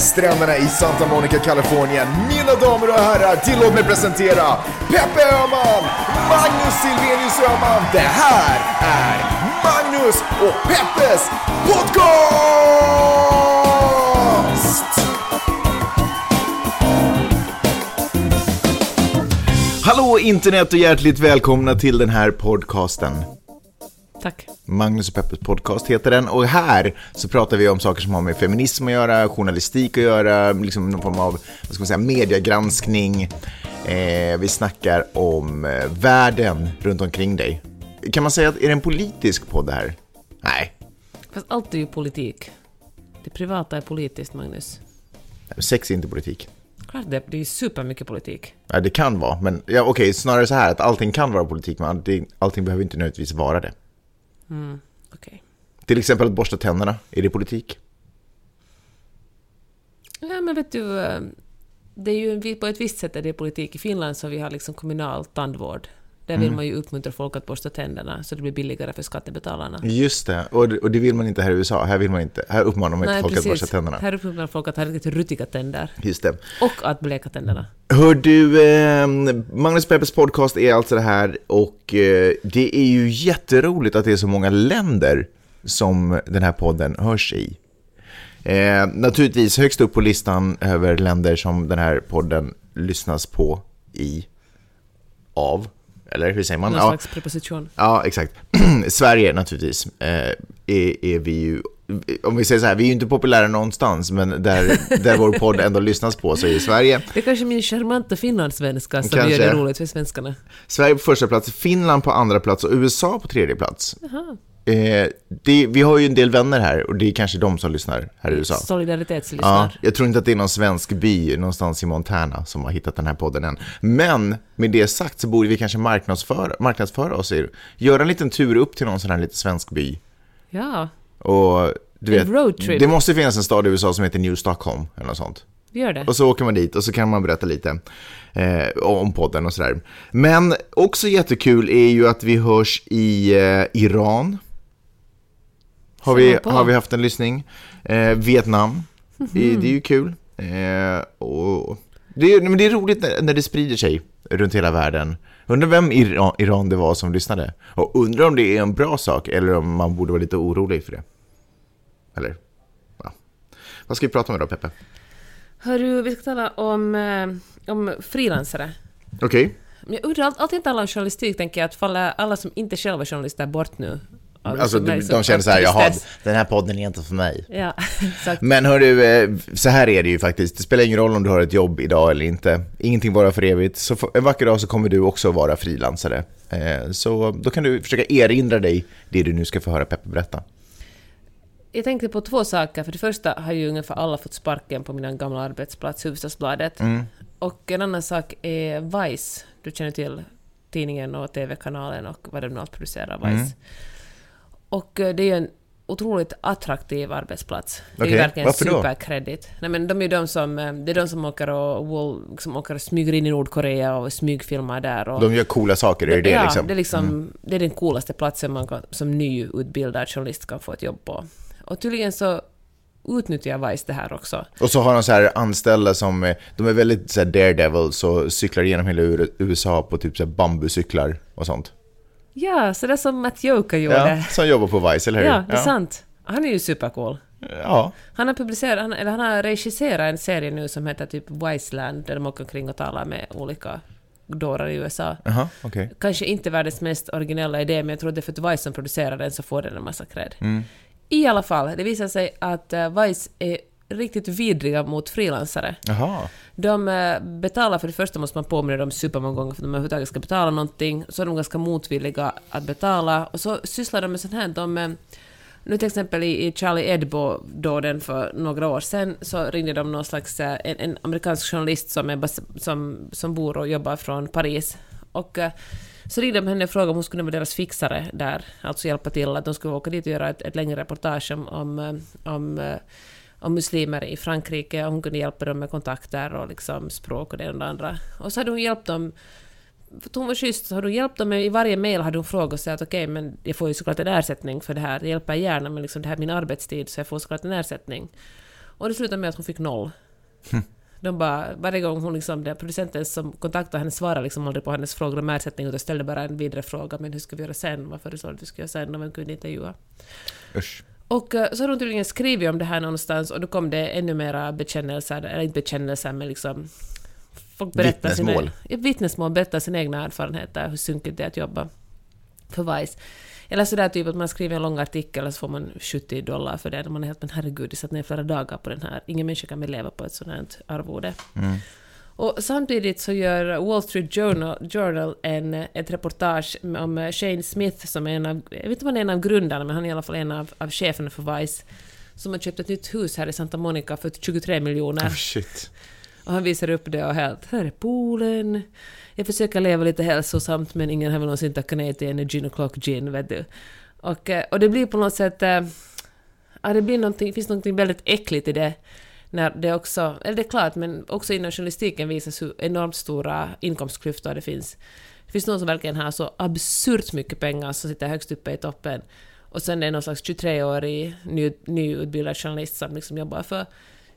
stränderna i Santa Monica, Kalifornien. Mina damer och herrar, tillåt mig presentera Peppe Öhman, Magnus Silvenius Öhman. Det här är Magnus och Peppes podcast! Hallå internet och hjärtligt välkomna till den här podcasten. Magnus och Peppers podcast heter den och här så pratar vi om saker som har med feminism att göra, journalistik att göra, liksom någon form av vad ska man säga, mediegranskning. Eh, vi snackar om eh, världen runt omkring dig. Kan man säga att är det en politisk podd det här? Nej, Fast allt är ju politik. Det privata är politiskt, Magnus. sex är inte politik. Klart det, det är supermycket politik. Ja, det kan vara, men ja, okej, snarare så här att allting kan vara politik, men allting, allting behöver inte nödvändigtvis vara det. Okej. Till exempel att borsta tänderna, är det politik? Ja, men vet du, eh, det är ju på ett visst sätt är det politik. I Finland så vi har liksom kommunal tandvård. Där vill man ju uppmuntra folk att borsta tänderna så det blir billigare för skattebetalarna. Just det, och, och det vill man inte här i USA. Här vill man inte, här uppmanar man inte folk att borsta tänderna. Här uppmuntrar folk att ha riktigt ruttiga tänder. Just det. Och att bleka tänderna. Hör du, eh, Magnus Peppers podcast är alltså det här och eh, det är ju jätteroligt att det är så många länder som den här podden hörs i. Eh, naturligtvis högst upp på listan över länder som den här podden lyssnas på i, av, eller hur säger man? Någon Ja. slags preposition. Ja, exakt. Sverige naturligtvis eh, är, är vi ju, om vi säger så här, vi är ju inte populära någonstans, men där, där vår podd ändå lyssnas på så är Sverige. Det är kanske min charmanta finlandssvenska som Kanske. gör det roligt för svenskarna. Sverige på första plats, Finland på andra plats och USA på tredje plats. Jaha. Eh, det, vi har ju en del vänner här och det är kanske de som lyssnar här i USA. Ja, Solidaritetslyssnar. jag tror inte att det är någon svensk by någonstans i Montana som har hittat den här podden än. Men med det sagt så borde vi kanske marknadsföra, marknadsföra oss, göra en liten tur upp till någon sån här liten svensk by. Ja, Och du vet, det måste finnas en stad i USA som heter New Stockholm eller något sånt. vi gör det. Och så åker man dit och så kan man berätta lite eh, om podden och sådär. Men också jättekul är ju att vi hörs i eh, Iran. Har vi, har vi haft en lyssning. Eh, Vietnam. Det, det är ju kul. Eh, och det, är, men det är roligt när, när det sprider sig runt hela världen. Undrar vem Iran, Iran det var som lyssnade. Och undrar om det är en bra sak eller om man borde vara lite orolig för det. Eller? Ja. Vad ska vi prata om idag Peppe? Hörru, vi ska tala om, eh, om frilansare. Okej. Men Jag undrar, allt- alltid inte alla om journalistik tänker jag att faller alla som inte själva är journalister bort nu? Alltså som de, känner så här, jaha, den här podden är inte för mig. Ja, exakt. Men hörru, eh, så här är det ju faktiskt. Det spelar ingen roll om du har ett jobb idag eller inte. Ingenting varar för evigt. Så en vacker dag så kommer du också vara frilansare. Eh, Så då kan du försöka erinra dig det du nu ska få höra Peppe berätta. Jag tänkte på två saker. För det första har ju ungefär alla fått sparken på min gamla arbetsplats, Hufvudstadsbladet. Mm. Och en annan sak är Vice. Du känner till tidningen och TV-kanalen och vad de nu allt producerar, Vice. Mm. Och eh, det är ju en otroligt attraktiv arbetsplats. Det är ju verkligen superkredit. Nej men de är de som, eh, det är de som åker och, som åker och smyger in i Nordkorea och smygfilmar där. Och, De gör coola saker, är det det ja, liksom? det är liksom, det är den coolaste platsen man kan, som nyutbildad journalist kan få ett jobb på. Och tydligen så utnyttjar Vice det här också. Och så har de så här anställda som, de är väldigt så här daredevils och cyklar genom hela USA på typ så här bambuscyklar och sånt. Ja, så det är som Matt Joka gjorde. Ja, som jobbar på Vice, eller hur? Ja, det är sant. Han är ju supercool. Ja, Han har publicerat, han, eller han har regisserat en serie nu som heter typ Wiseland, där de åker omkring och talar med olika dårar i USA. jaha, okej. Kanske inte världens mest originella idé, men jag tror att det är för att Vice som producerar den så får den en massa cred. I alla fall, det visar sig att uh, Vice är riktigt vidriga mot frilansare. De eh, betalar, för det första måste man påminna dem supermånga gånger för att de överhuvudtaget ska betala någonting, så är de ganska motvilliga att betala, och så sysslar de med sånt här, de eh, nu till exempel i, Charlie Hebdo-dåden för några år sedan så ringde de någon slags, eh, en, en amerikansk journalist som, är som, som bor och jobbar från Paris. Och så ringde de henne och frågade om hon skulle vara deras fixare där, alltså hjälpa till att de skulle åka dit och göra ett, ett längre reportage om, om, om, om muslimer i Frankrike och hon kunde hjälpa dem med kontakter och liksom språk och det och det andra. Och så hade hon hjälpt dem för hon var schysst så hade hon hjälpt dem med, i varje mail hade hon frågat och sagt att okej men jag får ju såklart en ersättning för det här, det hjälper gärna men liksom det här är min arbetstid så jag får såklart en ersättning. Och det slutade med att hon fick noll. De bara, varje gång hon liksom, den producenten som kontaktade henne svarade liksom aldrig på hennes frågor om ersättning utan ställde bara en vidare fråga. Men hur ska vi göra sen? Vad föreslår du att vi ska göra sen? Och vem kunde intervjua? Usch. Och eh, så har hon tydligen skrivit om det här någonstans och då kom det ännu mera bekännelser, eller inte bekännelser men liksom... Folk berättar Vittnesmål. Sina, vittnesmål berättar sina egna erfarenheter, hur sunkigt det är att jobba för Vice. Eller sådär typ att man skriver en lång artikel och så får man 70 dollar för det. Och man är helt men herregud, jag satt ner flera dagar på den här. Ingen människa kan väl leva på ett sådant här arvode. Och samtidigt så gör Wall Street Journal, Journal en, ett reportage om Shane Smith som är en av, jag vet inte om han är en av grundarna, men han är i alla fall en av, av cheferna för Vice, som har köpt ett nytt hus här i Santa Monica för 23 miljoner. Oh, shit. Och han visar upp det och helt, här är poolen. Jag försöker leva lite hälsosamt men ingen har väl någonsin tackat nej till en gin o'clock gin, vet du. Och, eh, och det blir på något sätt... eh, Ja, det blir någonting, finns någonting väldigt äckligt i det. När det också, eller det är klart, men också inom journalistiken visas hur enormt stora inkomstklyftor det finns. Det finns någon som verkligen har så absurt mycket pengar som sitter högst uppe i toppen. Och sen är det någon slags 23-årig ny, nyutbildad journalist som liksom jobbar för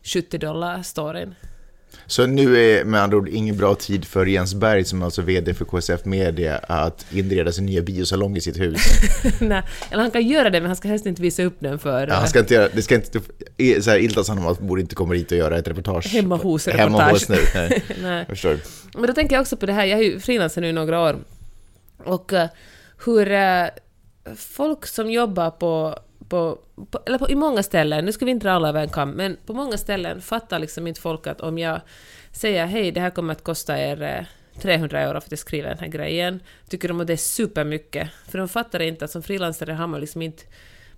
70 dollar storyn. Så nu är med andra ord ingen bra tid för Jens Berg, som är alltså vd för KSF Media, att inreda sin nya biosalong i sitt hus. Nej, eller han kan göra det, men han ska helst inte visa upp den för Ja, han ska inte göra, det ska inte, så här, Iltas han borde inte komma hit och göra ett reportage. Hemma hos-reportage. Hemma hos nu. Nej, Nej. jag förstår. Men då tänker jag också på det här, jag är ju frilansare nu i några år, och eh, hur eh, folk som jobbar på, på, på, eller på, i många ställen, nu ska vi inte dra alla över en kam, men på många ställen fattar liksom inte folk att om jag säger hej, det här kommer att kosta er eh, 300 euro för att jag skriver den här grejen, tycker de att det är supermycket. För de fattar inte att som frilansare har man liksom inte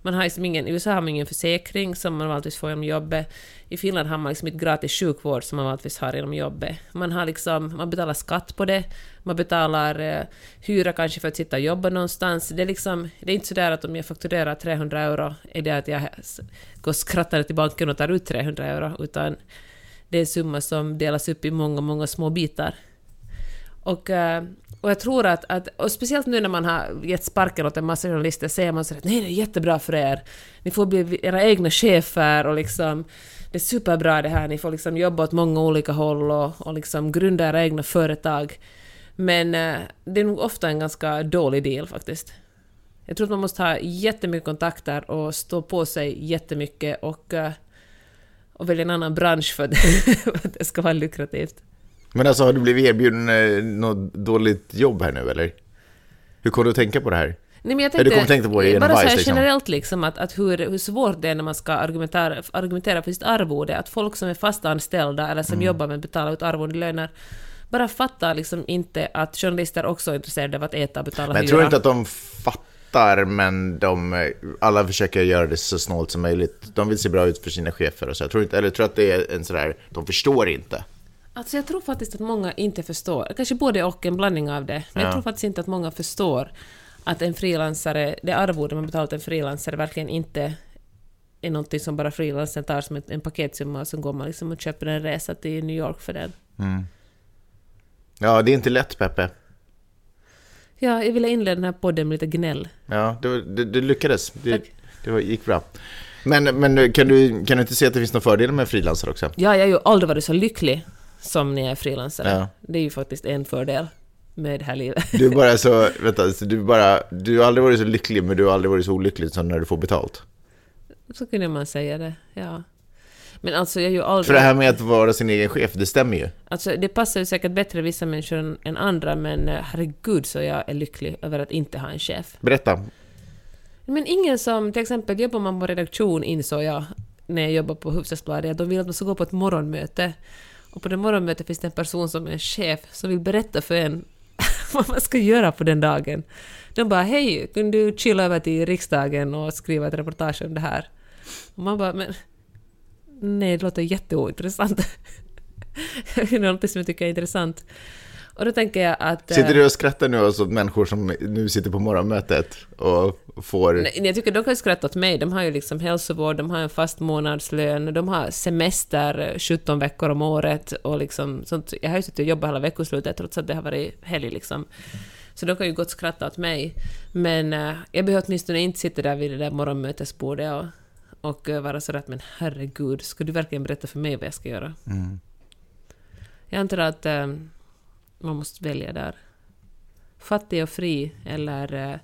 man har liksom ingen, I USA har man ingen försäkring som man vanligtvis får genom jobbet. I Finland har man liksom inte gratis sjukvård som man vanligtvis har genom jobbet. Man, har liksom, man betalar skatt på det, man betalar eh, hyra kanske för att sitta och jobba någonstans. Det är, liksom, det är inte sådär att om jag fakturerar 300 euro är det att jag går skrattande till banken och tar ut 300 euro, utan det är en summa som delas upp i många, många små bitar. Och, eh, och jag tror att, att, och speciellt nu när man har gett sparken åt en massa journalister, säger man så att nej det är jättebra för er, ni får bli era egna chefer och liksom det är superbra det här, ni får liksom jobba åt många olika håll och, och liksom grunda era egna företag. Men eh, det är nog ofta en ganska dålig deal faktiskt. Jag tror att man måste ha jättemycket kontakter och stå på sig jättemycket och, eh, och välja en annan bransch för att, för att det ska vara lukrativt. Men alltså, har du blivit erbjuden eh, något dåligt jobb här nu, eller? Hur kom du att tänka på det här? Nej, men jag Ja, tänkte, du kommer tänka på det genom bara så här liksom. generellt liksom, att, att hur, hur svårt det är när man ska argumentera, argumentera för sitt arvode, att folk som är fast anställda eller som Mm. jobbar med att betala ut arvodelöner bara fattar liksom inte att journalister också är intresserade av att äta och betala Men jag hyra. tror inte att de fattar, men de, alla försöker göra det så snålt som möjligt. De vill se bra ut för sina chefer och så. Jag tror, inte, eller jag tror att det är en sådär, de förstår inte. Alltså jag tror faktiskt att många inte förstår, kanske både och, en blandning av det, men Ja. jag tror faktiskt inte att många förstår att en frilansare, det arvode man betalar till en frilansare verkligen inte är någonting som bara frilansaren tar som en paketsumma och så går man liksom och köper en resa till New York för den. Ja, det är inte lätt, Peppe. Ja, jag ville inleda den här podden med lite gnäll. Ja, du, du, du lyckades. Det, det var, gick bra. Men, men kan, du, kan du inte se att det finns några fördelar med frilansare också? Ja, jag har ju aldrig varit så lycklig som när jag är frilansare. Ja. Det är ju faktiskt en fördel med det här livet. Du är bara så, vänta, så du, bara, du har aldrig varit så lycklig, men du har aldrig varit så olycklig som när du får betalt. Så kunde man säga det, ja. Men alltså jag är ju aldrig... För det här med att vara sin egen chef, det stämmer ju. Alltså det passar ju säkert bättre vissa människor än- andra, men eh, herregud så jag är lycklig över att inte ha en chef. Berätta. Men ingen som, till exempel jobbar man på redaktion insåg jag när jag jobbade på Hufvudstadsbladet, de vill att man ska gå på ett morgonmöte. Och på det morgonmötet finns det en person som är en chef som vill berätta för en vad man ska göra på den dagen. De bara hej, kunde du chilla över till riksdagen och skriva ett reportage om det här? Och man bara men nej, det låter jätteointressant. det är något som jag tycker är intressant. Och då tänker jag att... eh, Sitter du och skrattar nu åt människor som nu sitter på morgonmötet och får... Nej, jag tycker de kan skratta åt mig. De har ju liksom hälsovård, de har en fast månadslön, de har semester eh, 17 veckor om året och liksom sånt. Jag har ju suttit och jobbat hela veckoslutet trots att det har varit helg liksom. Så de kan ju gott skratta åt mig. Men eh, jag behöver åtminstone inte sitta där vid det där morgonmötesbordet och, och eh, vara sådär att men herregud, ska du verkligen berätta för mig vad jag ska göra? Mm. Jag antar att eh, man måste välja där. Fattig och fri eller eh,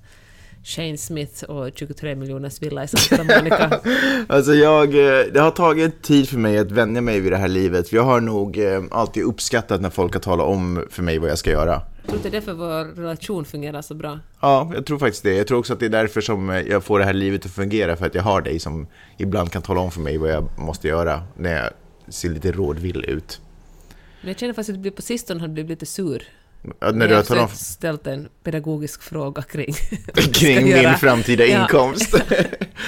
Shane Smith och 23 miljoners villa i Santa Monica. Alltså jag, eh, det har tagit tid för mig att vänja mig vid det här livet. Jag har nog eh, alltid uppskattat när folk har talat om för mig vad jag ska göra. Jag tror inte det är därför vår relation fungerar så bra. Ja, jag tror faktiskt det. Jag tror också att det är därför som jag får det här livet att fungera. För att jag har dig som ibland kan tala om för mig vad jag måste göra när jag ser lite rådvill ut. Men jag känner faktiskt att du på sistone har blivit lite sur. Ja, När du har talat om ställt en pedagogisk fråga kring kring min göra. framtida Ja. inkomst.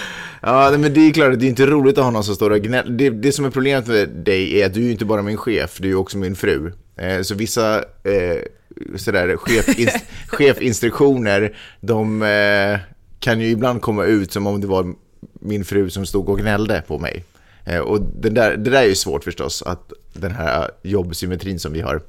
ja, men det är klart att det är inte roligt att ha någon som står och gnäller. Det, det som är problemet med dig är att du är inte bara min chef, du är också min fru. Eh, så vissa eh, sådär chefins, chefinstruktioner, de eh, kan ju ibland komma ut som om det var min fru som stod och gnällde på mig. Eh, och det där, det där är ju svårt förstås, att den här jobbsymmetrin som vi har.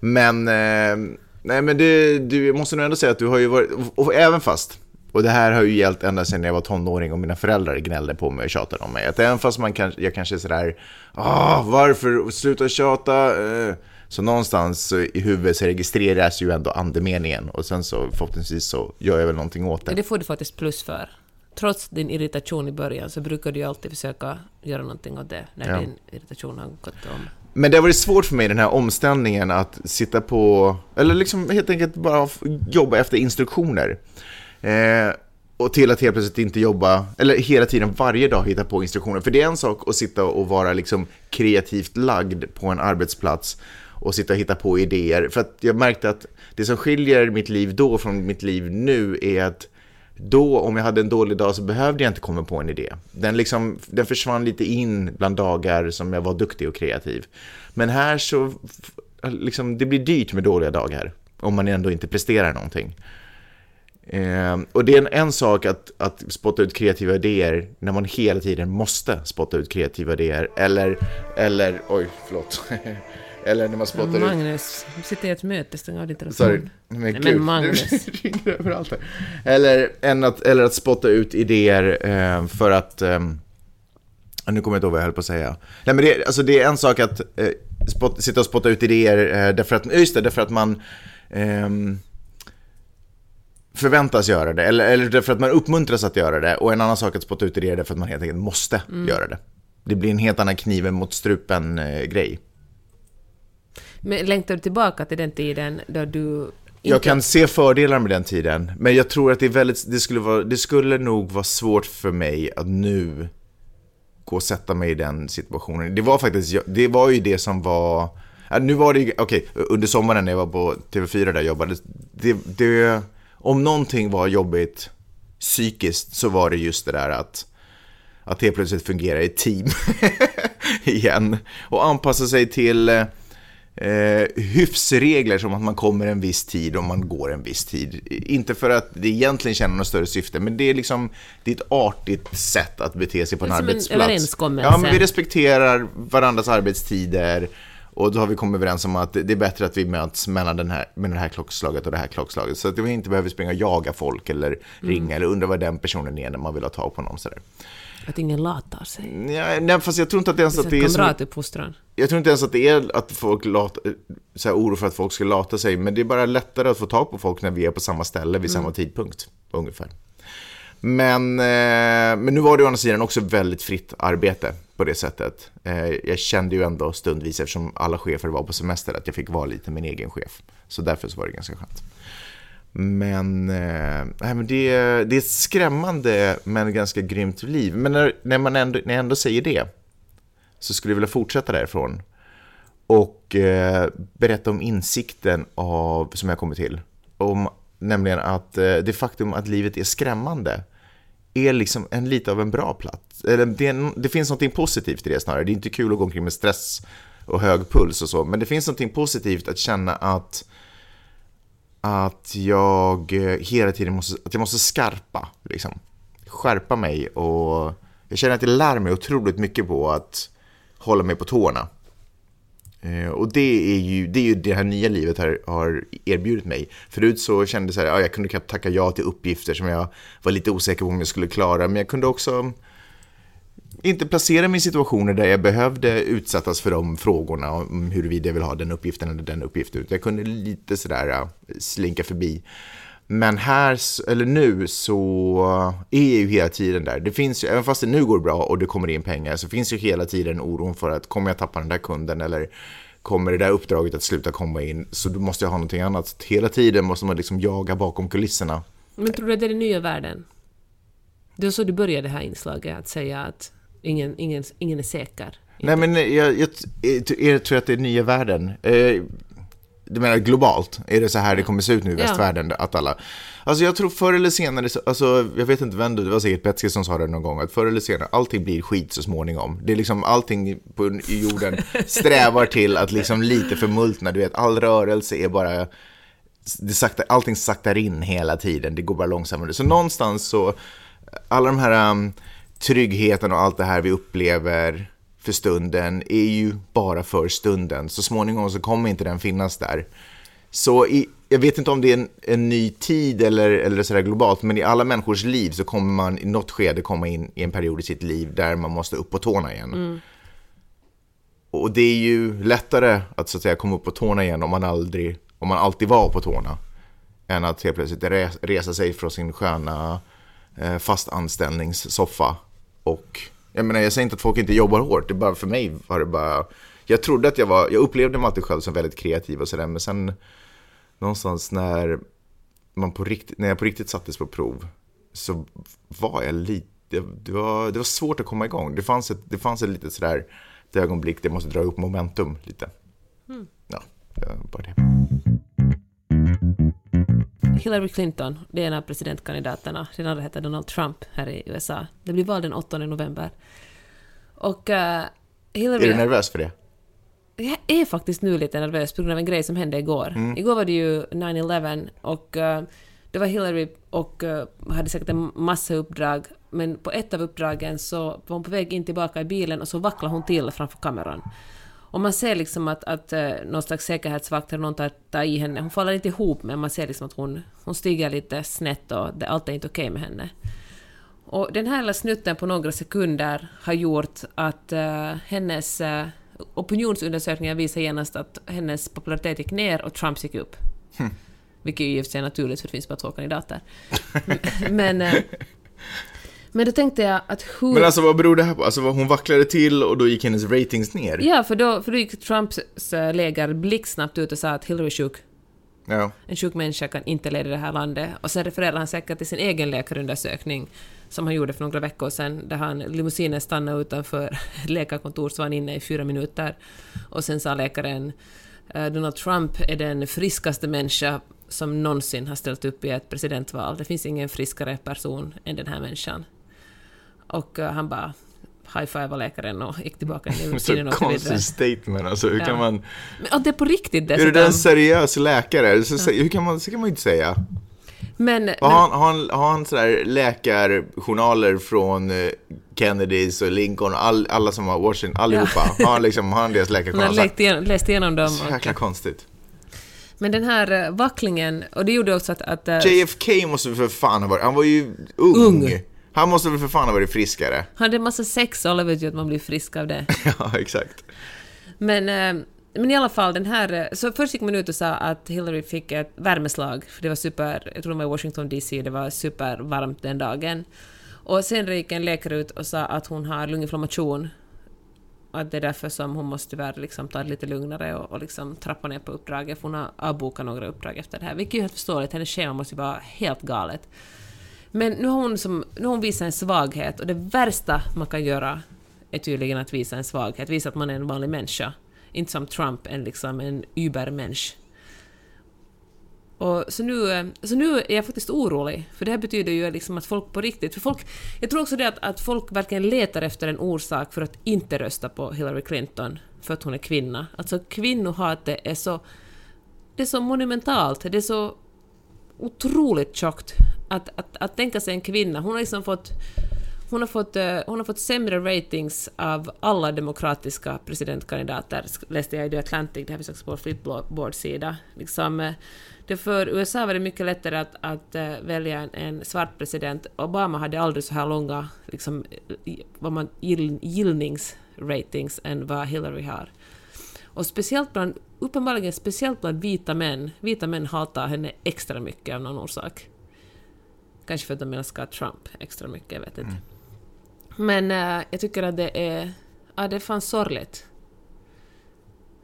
Men, eh, nej men det, du jag måste nog ändå säga att du har ju varit, och även fast, och det här har ju gällt ända sedan jag var tonåring och mina föräldrar gnällde på mig och tjatade om mig. Att även fast man kan, jag kanske är sådär, ah, varför, sluta tjata. Eh, Så någonstans i huvudet så registreras ju ändå andemeningen och sen så förhoppningsvis så gör jag väl någonting åt det. det får du faktiskt plus för. Trots din irritation i början så brukar du ju alltid försöka göra någonting åt det när Ja. din irritation har gått om. Men det har varit svårt för mig den här omställningen att sitta på, eller liksom helt enkelt bara jobba efter instruktioner. Eh, och till att helt plötsligt inte jobba, eller hela tiden varje dag hitta på instruktioner. För det är en sak att sitta och vara liksom kreativt lagd på en arbetsplats och sitta och hitta på idéer. För att jag märkte att det som skiljer mitt liv då från mitt liv nu är att då, om jag hade en dålig dag, så behövde jag inte komma på en idé. Den, liksom, den försvann lite in bland dagar som jag var duktig och kreativ. Men här så, liksom, det blir dyrt med dåliga dagar, om man ändå inte presterar någonting. Eh, och det är en, en sak att, att spotta ut kreativa idéer när man hela tiden måste spotta ut kreativa idéer. Eller, eller oj, förlåt. eller när man spottar ut... Magnus, sitter i ett möte, stäng av din telefon. Sorry. Men, Nej, men gud, Magnus. det ringer överallt här. Eller, än att, eller att spotta ut idéer eh, för att... ehm, nu kommer jag inte ihåg vad jag höll på att säga. Nej, men det, alltså det är en sak att eh, spot, sitta och spotta ut idéer eh, därför att, just det, därför att man ehm, förväntas göra det. Eller, eller därför att man uppmuntras att göra det. Och en annan sak att spotta ut idéer därför att man helt enkelt måste göra det. Det blir en helt annan kniven mot strupen-grej. Men längtar du tillbaka till den tiden då du inte... Jag kan se fördelar med den tiden, men jag tror att det, är väldigt, det, skulle vara, det skulle nog vara svårt för mig att nu gå och sätta mig i den situationen. Det var faktiskt, det var ju det som var, nu var det okej, under sommaren när jag var på TV4 där jag jobbade, det, det, om någonting var jobbigt psykiskt så var det just det där att, att helt plötsligt fungera i team igen och anpassa sig till eh, hyfsregler som att man kommer en viss tid och man går en viss tid. Inte för att det egentligen känner något större syfte, men det är liksom det är ett artigt sätt att bete sig på en är som en arbetsplats. överenskommelse. Ja, men vi respekterar varandras arbetstider och då har vi kommit överens om att det är bättre att vi möts mellan den här, med det här klockslaget och det här klockslaget. Så att vi inte behöver springa och jaga folk eller Mm. ringa eller undra vad den personen är när man vill ha tag på någon. Sådär. Att ingen latar sig. Ja, nej, fast jag tror inte att det ens att det är Kamratuppfostran. Jag tror inte ens att det är att folk lat, så här, oro för att folk ska lata sig, men det är bara lättare att få tag på folk när vi är på samma ställe vid samma tidpunkt, ungefär. Men, eh, men nu var det å andra sidan också väldigt fritt arbete på det sättet. Eh, jag kände ju ändå stundvis, eftersom alla chefer var på semester, att jag fick vara lite min egen chef. Så därför så var det ganska skönt. Men, eh, nej, men det, det är ett skrämmande men ganska grymt liv. Men när, när, man ändå, när jag ändå säger det så skulle jag vilja fortsätta därifrån och eh, berätta om insikten av, som jag kommit till. Om, nämligen att eh, det faktum att livet är skrämmande är liksom en lite av en bra plats. Eller det, en, det finns något positivt i det snarare. Det är inte kul att gå omkring med stress och hög puls och så, men det finns något positivt att känna att att jag eh, hela tiden måste, att jag måste skarpa, liksom. Skärpa mig och jag känner att jag lär mig otroligt mycket på att hålla mig på tårna. Eh, och det är ju det, är ju det här nya livet här har erbjudit mig. Förut så kände jag så här, ja, jag kunde knappt tacka ja till uppgifter som jag var lite osäker på om jag skulle klara, men jag kunde också inte placera mig i situationer där jag behövde utsättas för de frågorna om huruvida jag vill ha den uppgiften eller den uppgiften. Jag kunde lite sådär slinka förbi. Men här, eller nu, så är ju hela tiden där. Det finns ju, även fast det nu går bra och det kommer in pengar, så finns ju hela tiden oron för att kommer jag tappa den där kunden eller kommer det där uppdraget att sluta komma in, så då måste jag ha någonting annat. Så Hela tiden måste man liksom jaga bakom kulisserna. Men tror du att det är den nya världen? Det var så du började det här inslaget, att säga att ingen, ingen, ingen är säker. Nej, men jag, jag, jag, jag tror att det är nya världen. Du menar globalt? Är det så här det kommer se ut nu i Ja. västvärlden? Att alla... Alltså jag tror förr eller senare, så- alltså, jag vet inte vem det var säkert Betsy som sa det någon gång, att förr eller senare, allting blir skit så småningom. Det är liksom allting på, jorden strävar till att liksom lite förmultna, du vet, all rörelse är bara, det sakta, allting saktar in hela tiden, det går bara långsammare. Så någonstans så, alla de här um, tryggheten och allt det här vi upplever för stunden är ju bara för stunden. Så småningom så kommer inte den finnas där. Så i, jag vet inte om det är en, en ny tid eller, eller sådär globalt, men i alla människors liv så kommer man i något skede komma in i en period i sitt liv där man måste upp på tårna igen. Och det är ju lättare att så att säga komma upp på tårna igen om man, aldrig, om man alltid var på tårna. Än att helt plötsligt res, resa sig från sin sköna eh, fastanställningssoffa. Och jag menar, jag säger inte att folk inte jobbar hårt, det bara för mig var det bara... Jag trodde att jag var, jag upplevde mig alltid själv som väldigt kreativ och sådär, men sen någonstans när man på riktigt, när jag på riktigt sattes på prov så var jag lite, det var, det var svårt att komma igång. Det fanns ett, det fanns ett litet sådär ett ögonblick där jag måste dra upp momentum lite. Ja, det var bara det. Hillary Clinton, det är en av presidentkandidaterna. Den andra heter Donald Trump här i USA. Det blir val den 8 november. Och uh, Hillary... Är du nervös för det? Jag är faktiskt nu lite nervös på grund av en grej som hände igår. Igår var det ju 9-11 och uh, det var Hillary och uh, hade säkert en massa uppdrag men på ett av uppdragen så var hon på väg in tillbaka i bilen och så vacklade hon till framför kameran. Och man ser liksom att, att uh, någon slags säkerhetsvakt eller någon tar, tar i henne. Hon faller inte ihop men man ser liksom att hon, hon stiger lite snett och det, allt är inte okej med henne. Och den här lilla snutten på några sekunder har gjort att uh, hennes uh, opinionsundersökningar visar genast att hennes popularitet gick ner och Trumps gick upp. Vilket ju i och för sig är naturligt för det finns bara två kandidater. men, uh, men då tänkte jag att hur... Men alltså vad beror det här på? Alltså hon vacklade till och då gick hennes ratings ner? Ja, för då, för då gick Trumps eh, läger blixtsnabbt ut och sa att Hillary är sjuk. Ja. En sjuk människa kan inte leda det här landet. Och sen refererar han säkert till sin egen läkarundersökning som han gjorde för några veckor sedan, där han limousinen stannade utanför ett läkarkontor, så var han inne i fyra minuter. Och sen sa läkaren eh, Donald Trump är den friskaste människa som någonsin har ställt upp i ett presidentval. Det finns ingen friskare person än den här människan. Och eh, han bara high-five läkaren och gick tillbaka in i Så limousinen och åkte vidare. konstigt statement alltså. Hur Ja. kan man... Men, och det är på riktigt Är du dessutom. en seriös läkare? Så, hur kan man, så kan man ju inte säga. Men, Har men, han, har han, har han sådär läkarjournaler från eh, Kennedys och Lincoln och all, alla som har Washington, allihopa? Har han liksom, har han deras han har läkarjournaler? läst igenom, läst igenom dem. Så Och, jäkla konstigt. men den här uh, vacklingen, och det gjorde också att... att eh, JFK måste för fan ha varit, han var ju ung. Ung. Han måste väl för fan ha varit friskare. han hade en massa sex, alla vet ju att man blir frisk av det. ja, exakt. Men, eh, men i alla fall, den här... eh, Så först gick man ut och sa att Hillary fick ett värmeslag, för det var super... Jag tror det var i Washington DC, det var supervarmt den dagen. Och sen gick en läkare ut och sa att hon har lunginflammation. Att det är därför som hon måste tyvärr liksom ta det lite lugnare och, och liksom trappa ner på uppdraget, för hon har avbokat några uppdrag efter det här. Vilket är helt förståeligt, hennes schema måste ju vara helt galet. Men nu har hon, som, nu har hon visat en svaghet och det värsta man kan göra är tydligen att visa en svaghet, visa att man är en vanlig människa. Inte som Trump, en, liksom, en übermensch. Och så, nu, eh, så nu är jag faktiskt orolig, för det här betyder ju liksom att folk på riktigt... För folk, jag tror också det att, att folk verkligen letar efter en orsak för att inte rösta på Hillary Clinton för att hon är kvinna. Alltså kvinnohatet är så... Det är så monumentalt, det är så otroligt tjockt att, att, att tänka sig en kvinna. Hon har liksom fått, hon har, fått, eh, hon har fått sämre ratings av alla demokratiska presidentkandidater, läste jag i The Atlantic, det här finns också på Flipboard-sida. Liksom, eh, det för USA var det mycket lättare att, att eh, välja en, en, svart president. Obama hade aldrig så här långa liksom, vad man, gill, gillningsratings än vad Hillary har. Och speciellt bland, uppenbarligen speciellt bland vita män. Vita män hatar henne extra mycket av någon orsak. Kanske för att de älskar Trump extra mycket, jag vet inte. Mm. Men uh, jag tycker att det är, ja, det är fan sorgligt.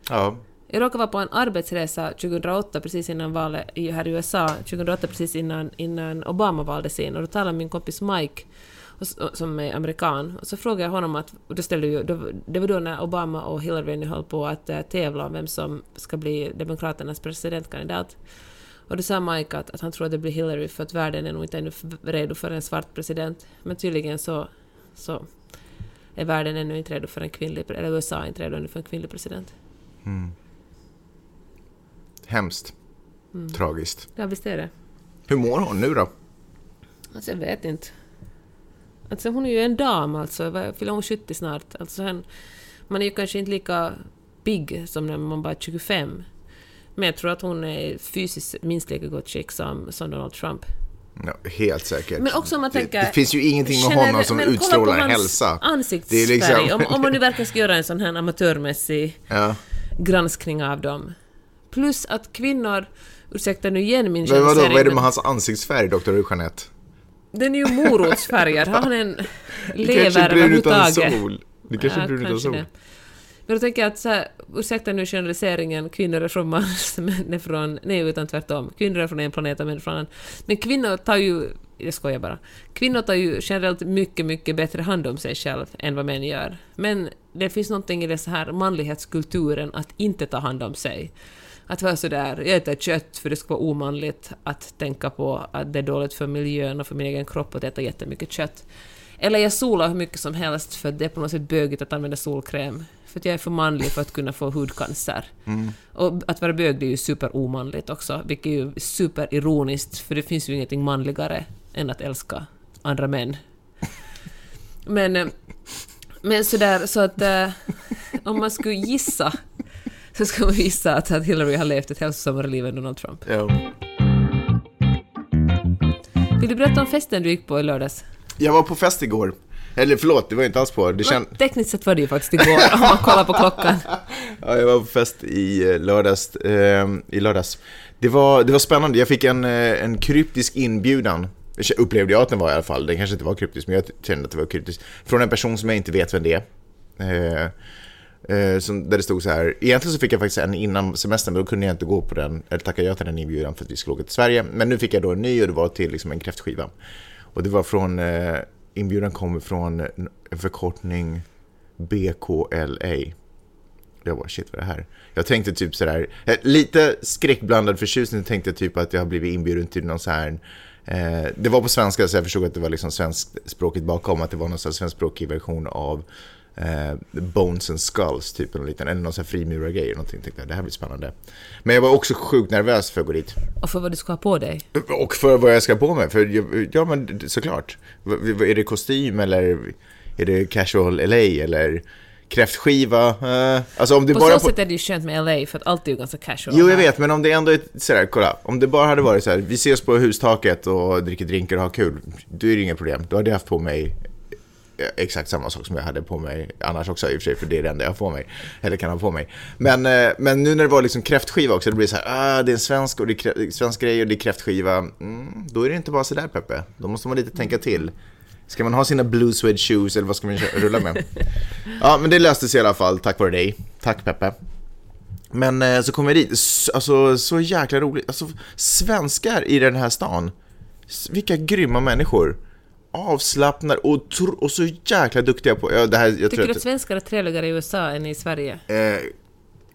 Ja. Jag råkade vara på en arbetsresa 2008, precis innan valet här i USA, 2008 precis innan, innan Obama valdes in, och då talade min kompis Mike, som är amerikan, och så frågade jag honom att, då ställde ju, då, det var då när Obama och Hillary höll på att uh, tävla om vem som ska bli Demokraternas presidentkandidat. Och då sa Mike att, att han tror att det blir Hillary för att världen är nog inte ännu redo för en svart president. Men tydligen så, så är världen ännu inte redo för en kvinnlig, eller USA är inte redo ännu för en kvinnlig president. Mm. Hemskt. Mm. Tragiskt. Ja, visst är det. Hur mår hon nu då? Alltså, jag vet inte. Alltså, hon är ju en dam alltså. Fyller hon 70 snart? Alltså, man är ju kanske inte lika pigg som när man bara är 25. Men jag tror att hon är fysiskt minst lika gott skick som, som Donald Trump. Ja, helt säkert. Men också om man tänker... Det, det finns ju ingenting med honom som utstrålar hälsa. ansiktsfärg. Liksom... om, om man nu verkar ska göra en sån här amatörmässig ja. granskning av dem. Plus att kvinnor, ursäkta nu igen min Men vadå, vad är det med hans ansiktsfärg, Dr. Jeanette? Den är ju morotsfärgad. Har han en lever överhuvudtaget? Det kanske brun utan sol. Det kanske ja, brun utan sol. Det. Men då tänker jag att så här, ursäkta nu generaliseringen, kvinnor är från Mars, män är från... Nej, utan tvärtom. Kvinnor är från en planet och män från en Men kvinnor tar ju... Jag skojar bara. Kvinnor tar ju generellt mycket, mycket bättre hand om sig själv än vad män gör. Men det finns någonting i den så här manlighetskulturen att inte ta hand om sig. Att vara sådär, jag äter kött för det ska vara omanligt att tänka på att det är dåligt för miljön och för min egen kropp att äta jättemycket kött. Eller jag solar hur mycket som helst för det är på något sätt bögigt att använda solkräm. För att jag är för manlig för att kunna få hudcancer. Mm. Och att vara bög det är ju superomanligt också, vilket är ju superironiskt, för det finns ju ingenting manligare än att älska andra män. Men, eh, men sådär, så att äh, om man skulle gissa så ska man gissa att, att Hillary har levt ett hälsosammare liv än Donald Trump. Ja. Vill du berätta om festen du gick på i lördags? Jag var på fest igår. Eller förlåt, det var inte alls på. Det känd... Tekniskt sett var det ju faktiskt igår, om man kollar på klockan. ja, jag var på fest i eh, lördags. Eh, i lördags. Det, var, det var spännande, jag fick en, eh, en kryptisk inbjudan. Upplevde jag att den var i alla fall. Den kanske inte var kryptisk, men jag kände att det var kryptisk. Från en person som jag inte vet vem det är. Eh, Eh, som, där det stod så här, egentligen så fick jag faktiskt en innan semestern, men då kunde jag inte gå på den, eller tacka ja till den inbjudan för att vi skulle åka till Sverige. Men nu fick jag då en ny och det var till liksom en kräftskiva. Och det var från, eh, inbjudan kommer från en förkortning BKLA. Jag bara, shit vad är det här? Jag tänkte typ sådär, eh, lite skräckblandad förtjusning tänkte jag typ att jag har blivit inbjuden till någon så här eh, det var på svenska så jag förstod att det var liksom svenskspråkigt bakom, att det var någon svenskspråkig version av eh, Bones and Skulls, typ en liten, eller någon sån här frimurargrej någonting. Tänkte jag, det här blir spännande. Men jag var också sjukt nervös för att gå dit. Och för vad du ska ha på dig? Och för vad jag ska ha på mig, för ja men såklart. Är det kostym eller är det casual LA eller kräftskiva. Uh, alltså om det på bara så sätt är det ju skönt med LA, för att allt är ju ganska casual. Jo, jag vet, men om det ändå är sådär, kolla. Om det bara hade varit så här, vi ses på hustaket och dricker drinkar och har kul, då är det inga problem. Då hade jag haft på mig exakt samma sak som jag hade på mig annars också i och för sig, för det är det enda jag på mig, eller kan ha på mig. Men, eh, men nu när det var liksom kräftskiva också, det blir så här, ah, det är en svensk, och det är svensk grej och det är kräftskiva, mm, då är det inte bara så där Peppe, då måste man lite tänka till. Ska man ha sina blue suede shoes eller vad ska man rulla med? Ja, men det löste sig i alla fall tack vare dig. Tack Peppe. Men eh, så kom vi dit, alltså så jäkla roligt. Alltså svenskar i den här stan, vilka grymma människor avslappnade och, och så jäkla duktiga på... Ja, det här, jag Tycker du att svenskar är trevligare i USA än i Sverige? Eh,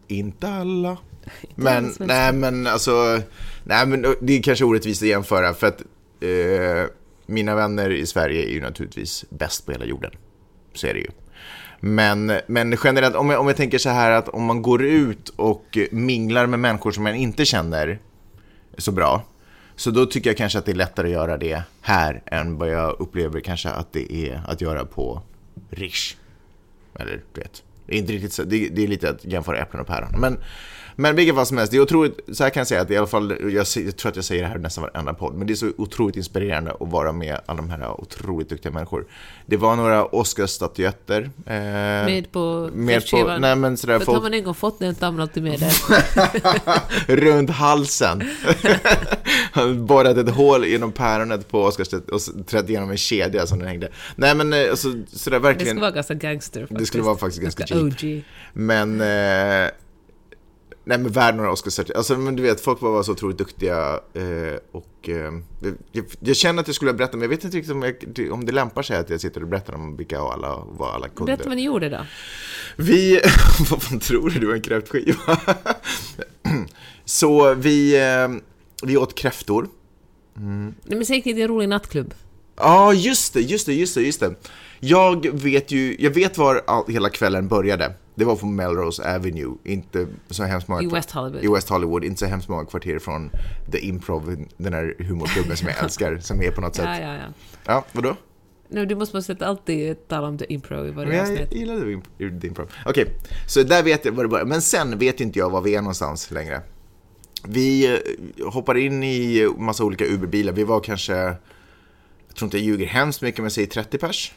inte alla. men, nej men alltså, nej men det är kanske orättvist att jämföra för att eh, mina vänner i Sverige är ju naturligtvis bäst på hela jorden. Så är det ju. Men, men generellt, om jag, om jag tänker så här att om man går ut och minglar med människor som man inte känner så bra, så då tycker jag kanske att det är lättare att göra det här än vad jag upplever kanske att det är att göra på Rish. Eller du vet, det är, inte riktigt så, det, det är lite att jämföra äpplen och päron. Men, men vilket fall som helst, det är otroligt, så här kan jag säga att i alla fall, jag, jag tror att jag säger det här nästan varenda podd, men det är så otroligt inspirerande att vara med alla de här otroligt duktiga människor. Det var några Oscarsstatyetter. Eh, Med på med på, nej men sådär, För folk, har man en gång fått den tar man alltid med den. runt halsen. Han borrat ett hål genom päronet på Oscarsstaty och trätt igenom en kedja som den hängde. Nej men eh, alltså, sådär Det verkligen. skulle vara ganska gangster faktiskt. Det skulle vara faktiskt ganska OG. Men, eh, nej men värd några Oscarsstatyer. Alltså men du vet, folk var så otroligt duktiga eh, och eh, jag, jag känner att jag skulle berätta, men jag vet inte riktigt om, jag, om det lämpar sig att jag sitter och berättar om vilka alla, vad alla kunde. Berätta vad ni gjorde då. Vi, vad fan tror du, det var en kräftskiva? så vi, eh, vi åt kräftor. Nej, men säg inte en rolig nattklubb. Ja, just det, just det, just det, just det. Jag vet ju, jag vet var all, hela kvällen började. Det var på Melrose Avenue, inte så hemskt många I West Hollywood. i West Hollywood, inte så hemskt många kvarter från The Improv, den här humorklubben som jag älskar, som är på något sätt. Ja, ja, ja. Ja, vadå? Nu, du måste måste alltid tala om the improv i varje jag avsnitt. gillade imp- The Improv. Okej, så där vet jag var det började. Men sen vet inte jag var vi är någonstans längre. Vi eh, hoppar in i massa olika Uber-bilar. Vi var kanske, jag tror inte jag ljuger hemskt mycket, men säg 30 pers.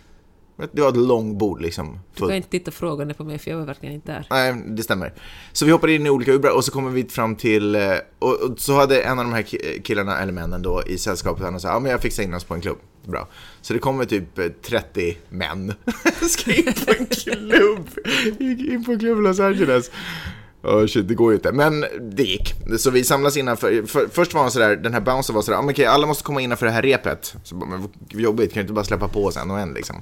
Det var ett långbord liksom. Du kan inte titta frågande på mig för jag var verkligen inte där. Nej, det stämmer. Så vi hoppade in i olika Uber och så kommer vi fram till, eh, och, och så hade en av de här ki- killarna, eller männen då, i sällskapet, han sa ja men jag fixar in oss på en klubb. Bra. Så det kommer typ eh, 30 män, ska in på en klubb, gick in på en klubb i Los Angeles. Oh shit, det går ju inte. Men det gick. Så vi samlas innanför. För, först var han sådär, den här bouncern var sådär, ah, okej, alla måste komma innanför det här repet. Så men jobbigt, kan du inte bara släppa på oss en och en liksom?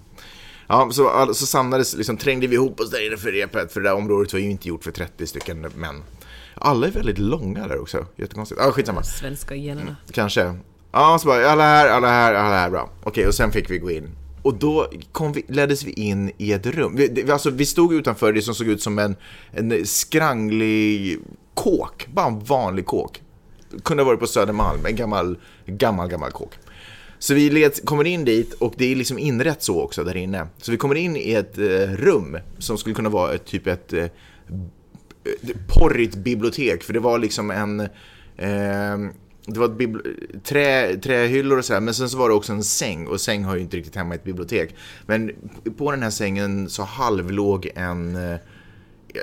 Ja, så, all- så samlades, liksom trängde vi ihop oss där inne för repet, för det där området var ju inte gjort för 30 stycken män. Alla är väldigt långa där också, jättekonstigt. Ja, skitsamma. Svenska generna. Kanske. Ja, så bara, alla här, alla här, alla här, bra. Okej, och sen fick vi gå in. Och då vi, leddes vi in i ett rum. Vi, det, alltså, vi stod utanför det som såg ut som en, en skranglig kåk. Bara en vanlig kåk. Kunde ha varit på Södermalm, en gammal, gammal, gammal kåk. Så vi led, kommer in dit och det är liksom inrätt så också där inne. Så vi kommer in i ett eh, rum som skulle kunna vara ett, typ ett eh, porrigt bibliotek. För det var liksom en... Eh, det var ett trä, trähyllor och sådär, men sen så var det också en säng. Och säng har ju inte riktigt hemma i ett bibliotek. Men på den här sängen så halvlåg en... Eh,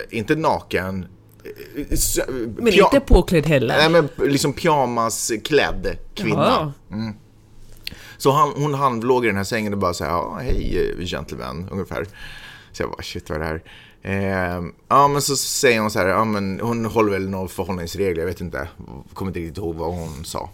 inte naken... eh, s- Men inte påklädd heller. Nej, men liksom pyjamasklädd kvinna. Jaha. Så han, hon halvlåg i den här sängen och bara så här, ja, hej eh, gentleman, ungefär. Så jag bara, shit vad är det här? Eh, ja, men så säger hon så här, ja men hon håller väl några förhållningsregler, jag vet inte, kommer inte riktigt ihåg vad hon sa.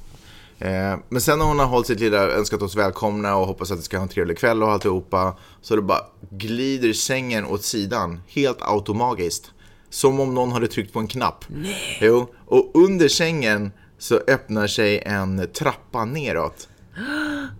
Eh, men sen när hon har hållit sitt lilla, önskat oss välkomna och hoppas att vi ska ha en trevlig kväll och alltihopa, så det bara glider sängen åt sidan, helt automagiskt. Som om någon hade tryckt på en knapp. Nej. Jo, och under sängen så öppnar sig en trappa neråt.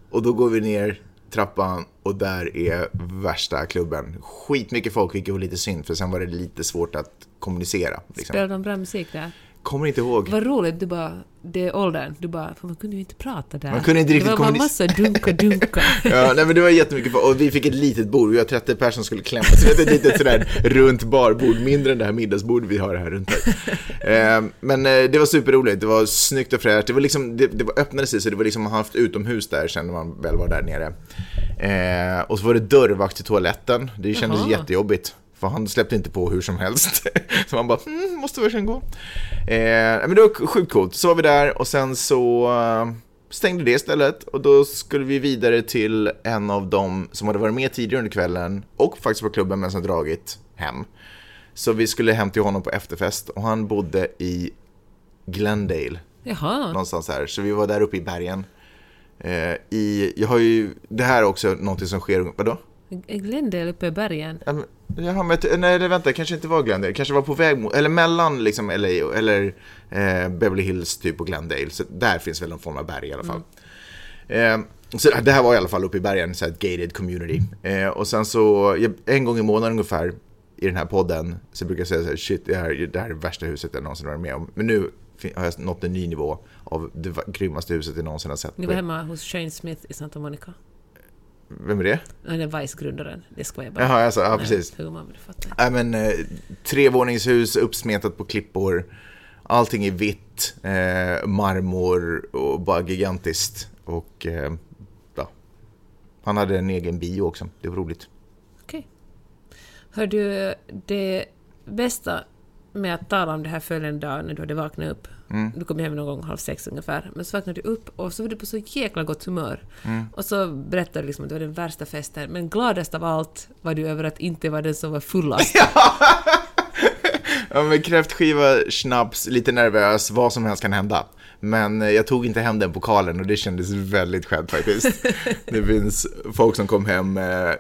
Och då går vi ner trappan och där är värsta klubben. Skitmycket folk, vilket var lite synd för sen var det lite svårt att kommunicera. Liksom. Spelade de bra musik där? Kommer inte ihåg. Vad roligt, du bara, det är åldern, du bara, för man kunde ju inte prata där. Man kunde inte riktigt Det var bara massa dunka-dunka. Ja, nej, men det var jättemycket. Och vi fick ett litet bord. Vi var 30 personer som skulle klämma. Var ett litet sådär runt barbord. Mindre än det här middagsbordet vi har här runt här. Eh, men eh, det var superroligt. Det var snyggt och fräscht. Det var liksom, det, det var öppnade sig så det var liksom haft utomhus där kände man väl var där nere. Eh, och så var det dörrvakt till toaletten. Det kändes Jaha. jättejobbigt. För han släppte inte på hur som helst. Så man bara, mm, måste verkligen gå. Eh, men det var sjukt coolt. Så var vi där och sen så eh, stängde det istället. Och då skulle vi vidare till en av dem som hade varit med tidigare under kvällen och faktiskt på klubben men som dragit hem. Så vi skulle hem till honom på efterfest och han bodde i Glendale Jaha. någonstans här. Så vi var där uppe i bergen. Eh, i, jag har ju, det här är också någonting som sker, vadå? Glendale uppe i bergen? Men- Jaha, men nej, eller vänta, kanske inte var Glendale, kanske var på väg mot, eller mellan liksom LA eller eh, Beverly Hills typ och Glendale, så där finns väl någon form av berg i alla fall. Eh, så det här var i alla fall uppe i bergen, så här ett gated community. Eh, och sen så, en gång i månaden ungefär, i den här podden, så brukar jag säga så här, shit, det här, det här är det värsta huset jag någonsin varit med om. Men nu har jag nått en ny nivå av det grymmaste huset jag någonsin har sett. Ni var hemma hos Shane Smith i Santa Monica. Vem är det? Han är Vice-grundaren. Det ska jag bara. Jaha, alltså, ja precis. Men du fattar. Nej men eh, trevåningshus uppsmetat på klippor. Allting är vitt, eh, marmor och bara gigantiskt. Och eh, ja. Han hade en egen bio också, det var roligt. Okej. Hör du, det bästa med att tala om det här följande dag när du hade vaknat upp, Mm. du kom hem någon gång halv sex ungefär, men så vaknade du upp och så var du på så jäkla gott humör. Mm. Och så berättade du liksom att det var den värsta festen, men gladast av allt var du över att inte vara den som var fullast. Ja men kräftskiva, schnaps, lite nervös, vad som helst kan hända. Men eh, jag tog inte hem den pokalen och det kändes väldigt skönt faktiskt. Det finns folk som kom hem eh,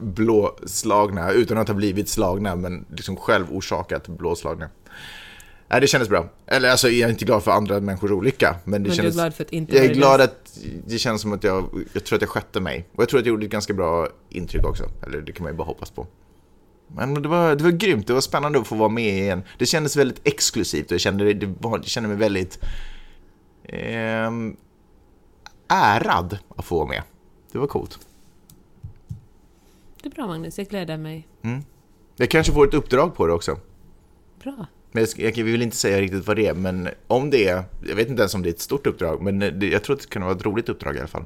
blåslagna, utan att ha blivit slagna, men liksom själv orsakat blåslagna. Nej, det kändes bra. Eller alltså, jag är inte glad för andra människors olycka, men det Men du är kändes... glad för att inte Jag är glad att det känns som att jag, jag tror att jag skötte mig. Och jag tror att jag gjorde ett ganska bra intryck också. Eller det kan man ju bara hoppas på. Men det var, det var grymt, det var spännande att få vara med igen. Det kändes väldigt exklusivt och jag kände, det var, jag kände mig väldigt ehm, ärad att få vara med. Det var coolt. Det är bra Magnus, jag gläder mig. Jag kanske får ett uppdrag på det också. Bra. Men jag, vill inte säga riktigt vad det är, men om det är, jag vet inte ens om det är ett stort uppdrag, men det, jag tror att det kan vara ett roligt uppdrag i alla fall.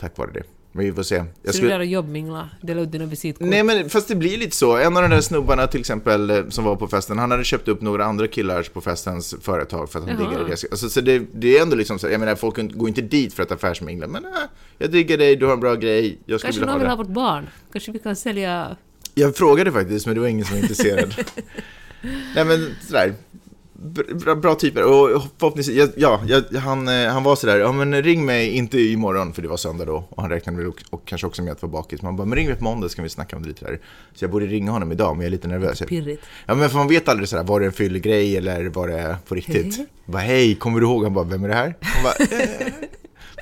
Tack vare det. Men vi får se. Jag Så du skulle- är där och jobbmingla, dela ut dina visitkort. Nej men fast det blir lite så. En av de där snubbarna till exempel eh, som var på festen, han hade köpt upp några andra killar på festens företag för att han Jaha. diggade det. Alltså, så det, det är ändå liksom så, jag menar folk går inte dit för att affärsmingla, men äh, jag diggar dig, du har en bra grej, jag skulle Kanske vilja någon vill ha vårt barn. Kanske vi kan sälja... Jag frågade faktiskt, men det var ingen som var intresserad. Nej men sådär. Bra, bra typer och förhoppningsvis, ja, ja han, eh, han var sådär, ja men ring mig inte imorgon för det var söndag då och han räknade väl och, och kanske också med att vara bakis. Men han bara, men ring mig på måndag så kan vi snacka om det lite där. Så jag borde ringa honom idag men jag är lite nervös. Pirrigt. Ja men för man vet aldrig sådär, var det en fyllig grej eller var det på riktigt? Hej. Bara hej, kommer du ihåg? Han bara, vem är det här? Han bara, eh,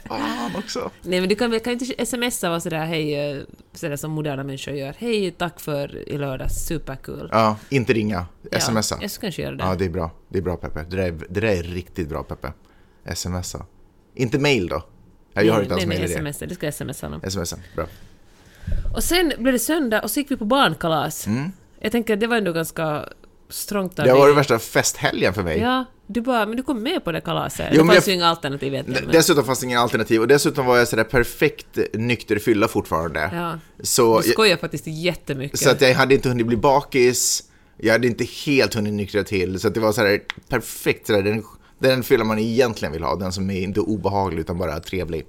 fan också. Nej men du kan kan inte smsa och sådär hej, eh, sådär som moderna människor gör. Hej, tack för i lördags, superkul. Ja, inte ringa, Ja, smsa. jag ska kanske göra det. Ja, det är bra. Det är bra Peppe. Det där är, det där är riktigt bra Peppe. Smsa. Inte mail då? Ja, jag har inte ens nej, mail nej, i det. sms, det ska jag smsa honom. Smsa, bra. Och sen blev det söndag och så gick vi på barnkalas. Mm. Jag tänker att det var ändå ganska strångt av Det har dig. varit värsta festhelgen för mig. Ja, du bara, men du kom med på det kalaset. Jo, det fanns jag- ju inga alternativ egentligen. Men, Dessutom fanns det inga alternativ och dessutom var jag sådär perfekt nykter fylla fortfarande. ja, Så, du skojar faktiskt jättemycket. så att jag hade inte hunnit bli bakis, jag hade inte helt hunnit nyktra till, så att det var sådär perfekt, sådär, den, den fylla man egentligen vill ha, den som är inte obehaglig utan bara trevlig.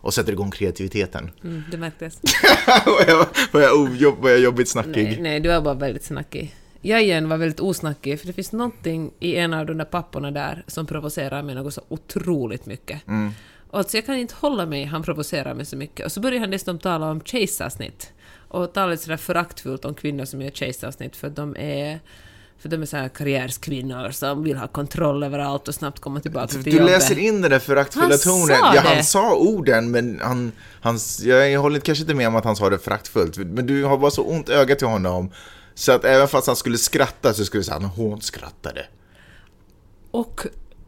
Och sätter igång kreativiteten. Mm, det märktes. var, jag, var, jag ojobb, var jag jobbigt snackig? Nej, nej, du var bara väldigt snackig. Jag igen var väldigt osnackig, för det finns någonting i en av de där papporna där som provocerar mig något så otroligt mycket. Mm. Och alltså jag kan inte hålla mig, han provocerar mig så mycket. Och så börjar han dessutom tala om kejsarsnitt. Och tala lite sådär föraktfullt om kvinnor som gör kejsarsnitt, för de är för de är så här karriärskvinnor som vill ha kontroll över allt och snabbt komma tillbaka till Du jobbet. läser in den där föraktfulla tonen. Ja, det. han sa orden, men han, han, jag håller kanske inte med om att han sa det föraktfullt. Men du har bara så ont öga till honom. Så att även fast han skulle skratta så skulle du säga att han hånskrattade. Och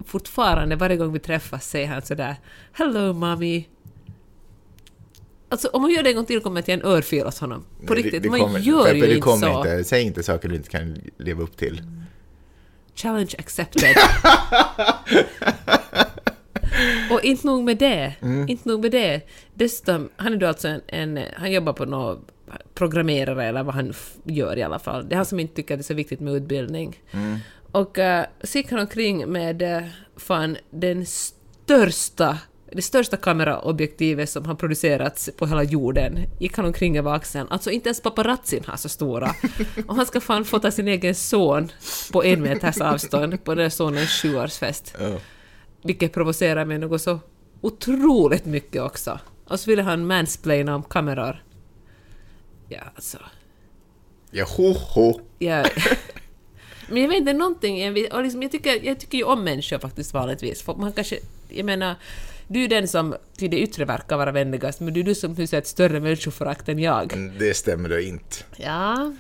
fortfarande, varje gång vi träffas, säger han sådär ”Hello mommy”. Alltså om man gör det en gång till kommer jag till en örfil åt honom. På Nej, det- riktigt, det man kommer- gör Peppe, ju det inte så. Inte. Säg inte saker du inte kan leva upp till. Challenge accepted. Och inte nog med det. Mm. Inte nog med det. Dessutom, han är då alltså en, en han jobbar på någon programmerare eller vad han gör i alla fall. Det är han som inte tycker att det är så viktigt med utbildning. Mm. Och uh, så gick han omkring med uh, fan den största det största kameraobjektivet som har producerats på hela jorden gick han omkring över axeln. Alltså inte ens paparazzin har så stora. Och han ska fan fota sin egen son på en meters avstånd på den här sonens sjuårsfest. Ja. Vilket provocerar mig något så otroligt mycket också. Och så ville han mansplaina om kameror. Ja, alltså. Ja, ho, ho. Jag... Men jag vet inte, någonting... Och liksom, jag, tycker, jag tycker ju om människor faktiskt vanligtvis. För man kanske... Jag menar, du är den som till det yttre verkar vara vänligast, men du är du som hyser ett större människoförakt än jag. Det stämmer då inte. Ja.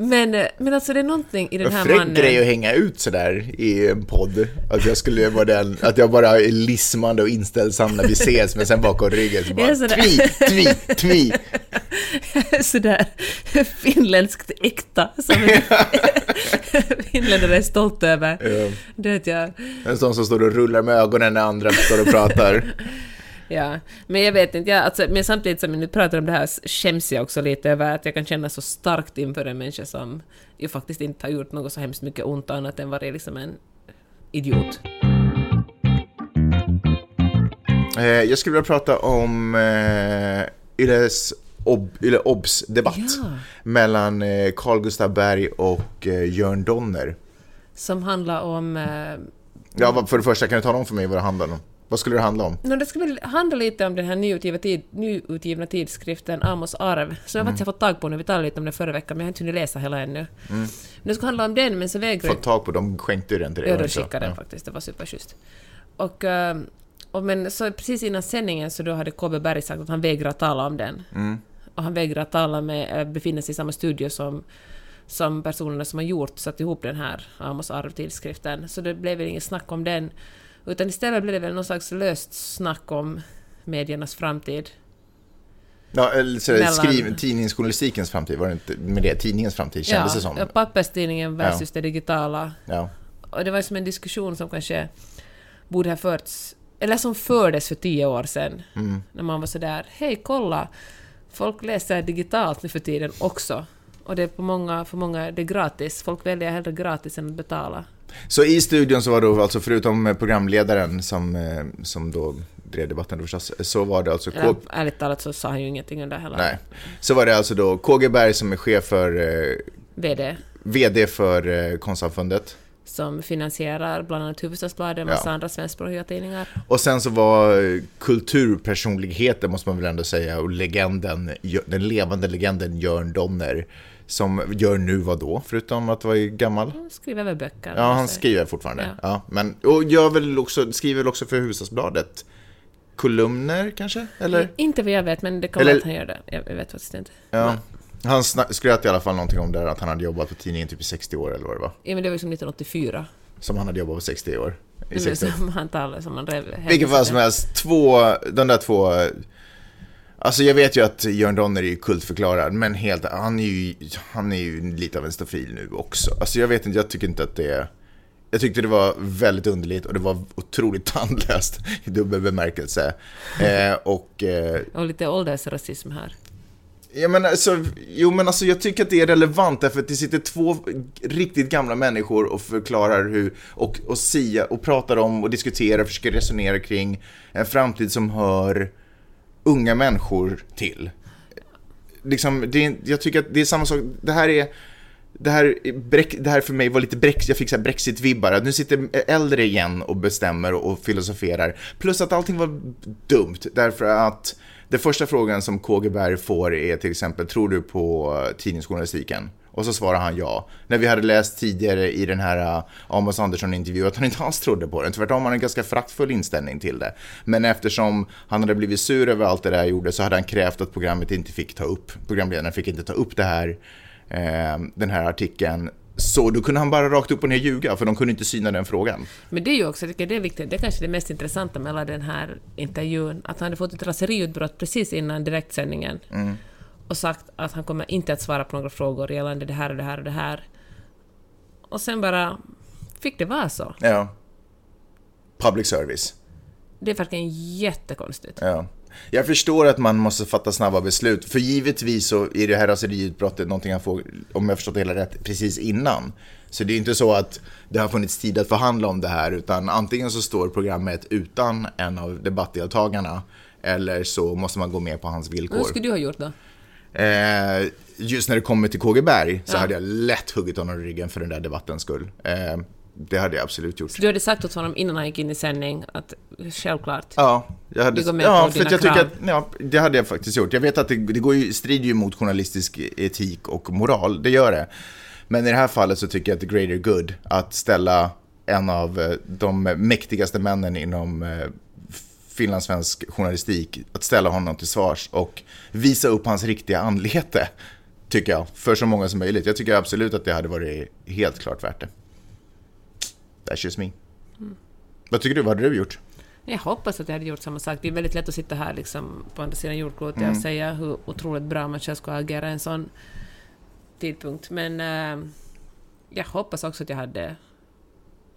Men, eh, men alltså det är någonting i den En här fräck mannen... grej att hänga ut sådär i en podd. Att jag skulle vara den, att jag bara är lismande och inställsam när vi ses, men sen bakom ryggen så bara tvi, tvi, tvi. Sådär finländskt äkta som finländare är stolt över. Ja. Det vet jag. En sån som står och rullar med ögonen när andra står och pratar. Ja, men jag vet inte, jag, alltså, men samtidigt som jag nu pratar om det här skäms jag också lite över att jag kan känna så starkt inför en människa som ju faktiskt inte har gjort något så hemskt mycket ont annat än varit liksom en idiot. Eh, jag skulle vilja prata om eh, Yles ob, Yle Obs debatt Ja. mellan eh, Carl Gustav Berg och eh, Jörn Donner. Som handlar om... Eh, Ja, för det första, kan du tala om för mig vad det handlar om? Vad skulle det handla om? no, det väl handla lite om den här nyutgivna, tid, nyutgivna tidskriften Amos arv, som jag faktiskt har fått tag på nu. Vi talade lite om det förra veckan, men jag har inte hunnit läsa hela ännu. Men det ska handla om den, men så vägrar Fått tag på, de skänkte den till dig. Ja, de skickade den faktiskt. Det var superschysst. Och, eh, och men så precis innan sändningen så då hade KB Berg sagt att han vägrar tala om den. Mm. Och han vägrar tala med, eh, befinna sig i samma studio som, som personerna som har gjort, satt ihop den här Amos arv-tidskriften. Så det blev väl inget snack om den. Utan istället blev det väl någon slags löst snack om mediernas framtid. Ja, eller så Mellan- skriv, tidningsjournalistikens framtid, var det inte med det? Tidningens framtid kändes det som. ja, papperstidningen versus det digitala. Ja. Och det var som en diskussion som kanske borde ha förts, eller som fördes för tio år sedan. Mm. När man var sådär, hej kolla, folk läser digitalt nu för tiden också. Och det är på många, för många är det gratis. Folk väljer hellre gratis än att betala. Så i studion så var då, alltså förutom programledaren som, eh, som då drev debatten då förstås, så var det alltså K- ärligt talat så sa han ju ingenting under hela Nej. Så var det alltså då KG Berg som är chef för, eh, VD VD för eh, Konstsamfundet. som finansierar bland annat Hufvudstadsbladet och massa Ja. andra svenskspråkiga tidningar. Och sen så var eh, kulturpersonligheten, måste man väl ändå säga, och legenden, den levande legenden Jörn Donner, som gör nu vad då, förutom att vara gammal? Han skriver väl böcker. Ja, han skriver fortfarande. Ja. Ja. men, och gör väl också, skriver väl också för Hufvudstadsbladet. Kolumner kanske? Eller? Inte vad jag vet, men det kan Eller- att han gör det. Jag, vet faktiskt inte. Ja. Han skröt i alla fall någonting om det, att han hade jobbat på tidningen typ i 60 år eller vad det var. Ja, men det var ju som 1984. Som han hade jobbat på 60 år. I Det var 60 år. som han talade, som han rev. Vilket fall som helst, två, de där två... Alltså jag vet ju att Jörn Donner är ju kultförklarad, men helt, han är ju, han är ju lite av en stofil nu också. Alltså jag vet inte, jag tycker inte att det är... Jag tyckte det var väldigt underligt och det var otroligt tandlöst i dubbel bemärkelse. Eh, och... Eh, Och lite åldersrasism här. Ja, men alltså, jo men alltså jag tycker att det är relevant därför att det sitter två riktigt gamla människor och förklarar hur, och, och sia och pratar om och diskuterar försöker resonera kring en framtid som hör unga människor till. Liksom, det jag tycker att det är samma sak, det här är det här, det här för mig var lite brex, jag fick så här Brexit-vibbar, nu sitter äldre igen och bestämmer och filosoferar. Plus att allting var dumt, därför att den första frågan som KG Berg får är till exempel, tror du på eh, tidningsjournalistiken? Och så svarar han ja. När vi hade läst tidigare i den här uh, Amos Andersson-intervjun att han inte alls trodde på den. Tvärtom har han en ganska föraktfull inställning till det. Men eftersom han hade blivit sur över allt det där jag gjorde så hade han krävt att programmet inte fick ta upp, programledaren fick inte ta upp det här, eh, den här artikeln. Så då kunde han bara rakt upp och ner ljuga, för de kunde inte syna den frågan. Men det är ju också, jag tycker det är viktigt, det är kanske det mest intressanta med hela den här intervjun, att han hade fått ett raseriutbrott precis innan direktsändningen och sagt att han kommer inte att svara på några frågor gällande det här och det här och det här. Och sen bara fick det vara så. Ja. Public service. Det är verkligen jättekonstigt. Ja. Jag förstår att man måste fatta snabba beslut, för givetvis så är det här raseriutbrottet någonting han får, om jag förstått det hela rätt, precis innan. Så det är inte så att det har funnits tid att förhandla om det här, utan antingen så står programmet utan en av debattdeltagarna, eller så måste man gå med på hans Vad villkor. skulle du ha gjort då? Eh, just när det kommer till KG Berg så Ja. hade jag lätt huggit honom i ryggen för den där debattens skull. Eh, det hade jag absolut gjort. Så du hade sagt åt honom innan han gick in i sändning att självklart, Ja, jag hade, Du går med ja, på för dina jag krav. att, ja, det hade jag faktiskt gjort. Jag vet att det, det går ju, strider ju mot journalistisk etik och moral, det gör det. Men i det här fallet så tycker jag att the greater good, att ställa en av eh, de mäktigaste männen inom eh, finlandssvensk journalistik, att ställa honom till svars och visa upp hans riktiga anlete. Tycker jag, för så många som möjligt. Jag tycker absolut att det hade varit helt klart värt det. That's just me. Vad tycker du? Vad hade du gjort? Jag hoppas att jag hade gjort samma sak. Det är väldigt lätt att sitta här liksom, på andra sidan jordklotet Mm. och säga hur otroligt bra man själv ska agera i en sån tidpunkt. Men eh, jag hoppas också att jag hade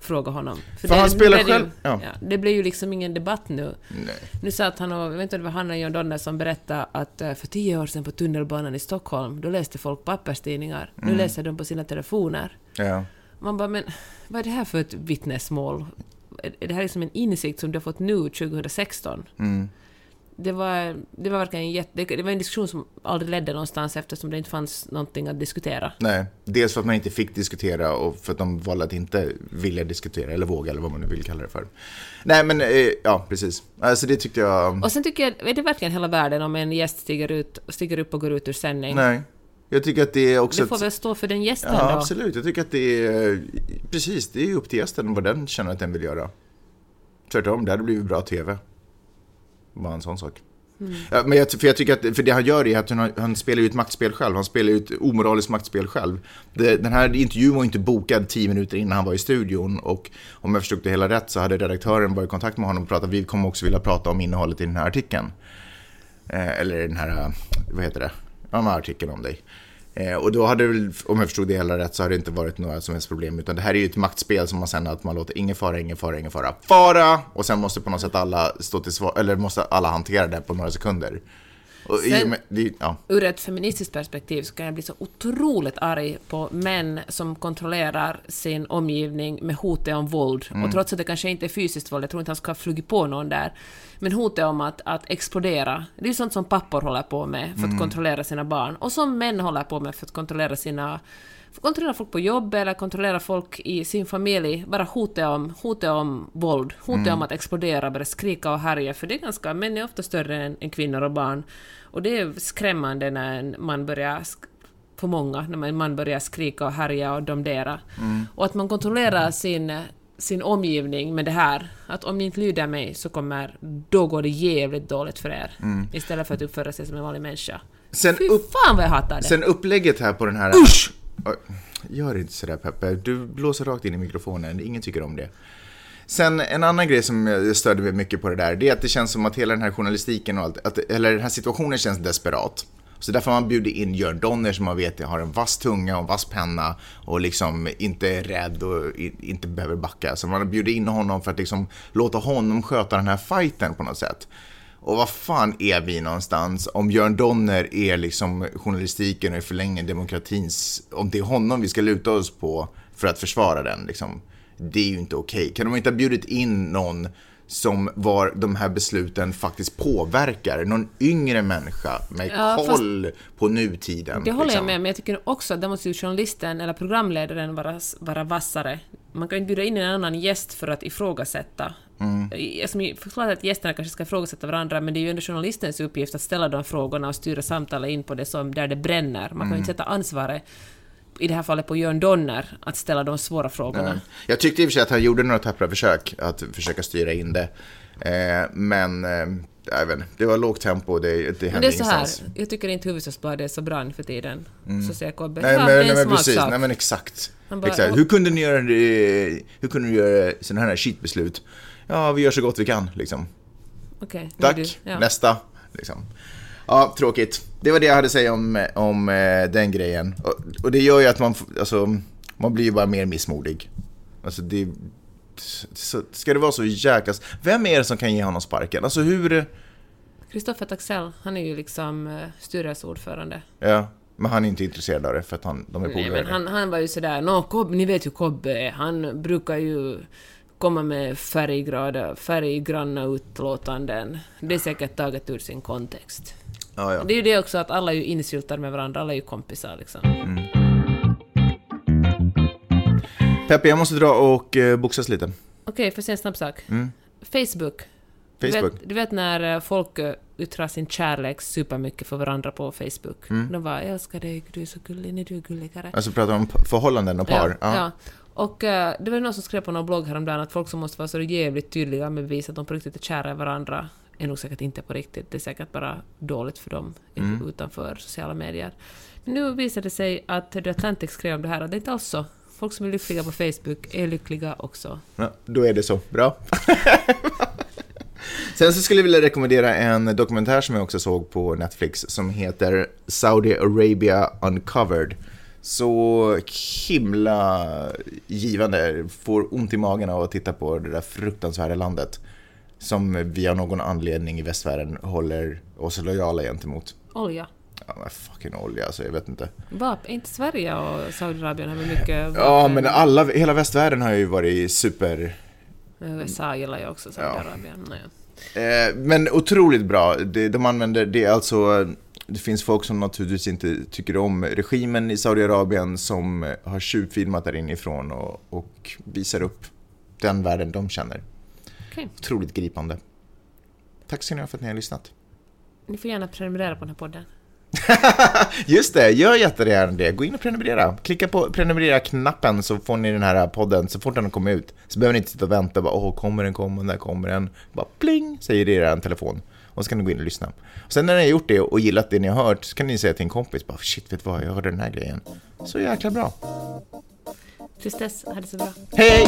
frågat honom. För han spelar blev det själv- ja. Ja, det blir ju liksom ingen debatt nu. Nej. Nu satt han och, jag vet inte om det var han och John Donner som berättade att eh, för tio år sedan på tunnelbanan i Stockholm, då läste folk papperstidningar. Nu Mm. läser de på sina telefoner. Ja. Man bara, men vad är det här för ett vittnesmål? Är det här liksom en insikt som du har fått nu, 2016? Mm. Det var, det var verkligen en jätte, det, var en diskussion som aldrig ledde någonstans eftersom det inte fanns någonting att diskutera. Nej, dels för att man inte fick diskutera och för att de valde att inte vilja diskutera eller våga eller vad man nu vill kalla det för. Nej, men eh, ja, precis. Alltså det tyckte jag... Och sen tycker jag, är det verkligen hela världen om en gäst stiger, ut, stiger upp och går ut ur sändning? Nej, jag tycker att det är också... Det får väl stå för den gästen Ja, då? absolut. Jag tycker att det är... Precis, det är upp till gästen vad den känner att den vill göra. Tvärtom, det hade blivit bra TV. Bara en sån sak. Mm. Ja, men jag, för jag tycker att, för det han gör är att han, han spelar ju ett maktspel själv. Han spelar ju ett omoraliskt maktspel själv. Det, den här intervjun var inte bokad tio minuter innan han var i studion. Och om jag förstod det hela rätt så hade redaktören varit i kontakt med honom och pratat. Vi kommer också vilja prata om innehållet i den här artikeln. Eh, eller den här, vad heter det? Ja, den här artikeln om dig. Eh, och då hade det väl, om jag förstod det hela rätt, så hade det inte varit några som helst problem. Utan det här är ju ett maktspel som man sen att man låter ingen fara, ingen fara, ingen fara, fara! Och sen måste på något sätt alla stå till svar, eller måste alla hantera det på några sekunder. Och Sen- med, det, ja. Ur ett feministiskt perspektiv så kan jag bli så otroligt arg på män som kontrollerar sin omgivning med hotet om våld. Mm. Och trots att det kanske inte är fysiskt våld, jag tror inte han ska ha flugit på någon där, men hotet om att, att explodera, det är ju sånt som pappor håller på med för att Mm. kontrollera sina barn, och som män håller på med för att kontrollera sina kontrollera folk på jobb eller kontrollera folk i sin familj, bara hotet om, hotet om våld, hotet Mm. om att explodera, börja skrika och härja, för det är ganska, män är ofta större än, än kvinnor och barn. Och det är skrämmande när en man börjar, för många, när en man börjar skrika och härja och domdera. Och att man kontrollerar sin, sin omgivning med det här, att om ni inte lyder mig så kommer, då går det jävligt dåligt för er. Istället för att uppföra sig som en vanlig människa. Sen, Fy upp, fan vad jag hatar det! sen upplägget här på den här... Usch! Gör inte sådär Peppe, du blåser rakt in i mikrofonen, ingen tycker om det. Sen en annan grej som jag störde mig mycket på det där, det är att det känns som att hela den här journalistiken och allt, att, eller den här situationen känns desperat. Så därför har man bjudit in Jörn Donner som man vet har en vass tunga och en vass penna och liksom inte är rädd och inte behöver backa. Så man har bjudit in honom för att liksom låta honom sköta den här fighten på något sätt. Och vad fan är vi någonstans om Jörn Donner är liksom journalistiken och i förlängningen demokratins, om det är honom vi ska luta oss på för att försvara den liksom. Det är ju inte okej. Kan de inte ha bjudit in någon som var de här besluten faktiskt påverkar? Någon yngre människa med Ja, koll på nutiden. Det håller jag liksom. med men jag tycker också att där måste journalisten eller programledaren vara, vara vassare. Man kan inte bjuda in en annan gäst för att ifrågasätta. Mm. Jag som förklarar att gästerna kanske ska ifrågasätta varandra, men det är ju ändå journalistens uppgift att ställa de frågorna och styra samtalet in på det som, där det bränner. Man kan Mm. ju inte sätta ansvaret, i det här fallet på Jörn Donner, att ställa de svåra frågorna. Nej. Jag tyckte i och för sig att han gjorde några tappra försök att försöka styra in det. Eh, men, eh, inte, det var lågt tempo, det, det Men hände det är så här, ingenstans. jag tycker inte Hufvudstadsbladet är så bra nu för tiden. Så säger Kobbe. Nej, ja, men, är nej, en men precis, nej men exakt. Bara, exakt. Hur kunde ni göra, det- hur kunde ni göra sådana här skitbeslut? Ja, vi gör så gott vi kan, liksom. Okej, nu Tack, du- ja. nästa. Liksom. Ja, tråkigt. Det var det jag hade att säga om, om eh, den grejen. Och, och det gör ju att man, alltså, man blir ju bara mer missmodig. Alltså det... Så, ska det vara så jäkla... Vem är det som kan ge honom sparken? Alltså hur... Kristoffer Taxell, han är ju liksom uh, styrelseordförande. Ja, men han är inte intresserad av det för att han, de är Nej, polare. men han, han var ju sådär, Nå, Kobb, ni vet ju Kobbe är, han brukar ju komma med färggrada, färggranna utlåtanden. Det är säkert taget ur sin kontext. Ja, ja. Det är ju det också att alla är ju insyltade med varandra, alla är ju kompisar liksom. Peppe, jag måste dra och eh, boxas lite. Okej, får jag säga en snabb sak? Facebook. Du Mm. Facebook. vet, du vet när eh, folk eh, yttrar sin kärlek supermycket för varandra på Facebook? Mm. De bara ”jag älskar dig, du är så gullig, nej du är gulligare”. Alltså pratar om förhållanden och par. Ja, ja. Och eh, det var någon som skrev på någon blogg häromdagen att folk som måste vara så jävligt tydliga med bevis att de på riktigt är kära i varandra är nog säkert inte på riktigt. Det är säkert bara dåligt för dem Mm. utanför sociala medier. Nu visar det sig att The Atlantic skrev om det här och det är inte alls så. Folk som är lyckliga på Facebook är lyckliga också. Ja, då är det så. Bra. Sen så skulle jag vilja rekommendera en dokumentär som jag också såg på Netflix som heter Saudi Arabia Uncovered. Så himla givande, får ont i magen av att titta på det där fruktansvärda landet. Som vi av någon anledning i västvärlden håller oss lojala gentemot. Olja. Ja, men fucking olja, alltså jag vet inte. Vapen. Inte Sverige och Saudiarabien har väl mycket vapen? Ja, men alla, hela västvärlden har ju varit super... USA gillar ju också Saudiarabien. Ja. Eh, men otroligt bra. Det, de använder, det är alltså, det finns folk som naturligtvis inte tycker om regimen i Saudiarabien som har tjuvfilmat där inifrån och, och visar upp den världen de känner. Okay. Otroligt gripande. Tack ni ha för att ni har lyssnat. Ni får gärna prenumerera på den här podden. Just det, gör jättegärna det. Gå in och prenumerera. Klicka på prenumerera-knappen så får ni den här podden så fort den kommer ut. Så behöver ni inte sitta och vänta bara, åh, kommer den, kommer den, när kommer den? Bara pling, säger det i er telefon. Och så kan ni gå in och lyssna. Och sen när ni har gjort det och gillat det ni har hört så kan ni säga till en kompis, bara, shit, vet du vad, jag hörde den här grejen. Så jäkla bra. Tills dess, ha det så bra. Hej!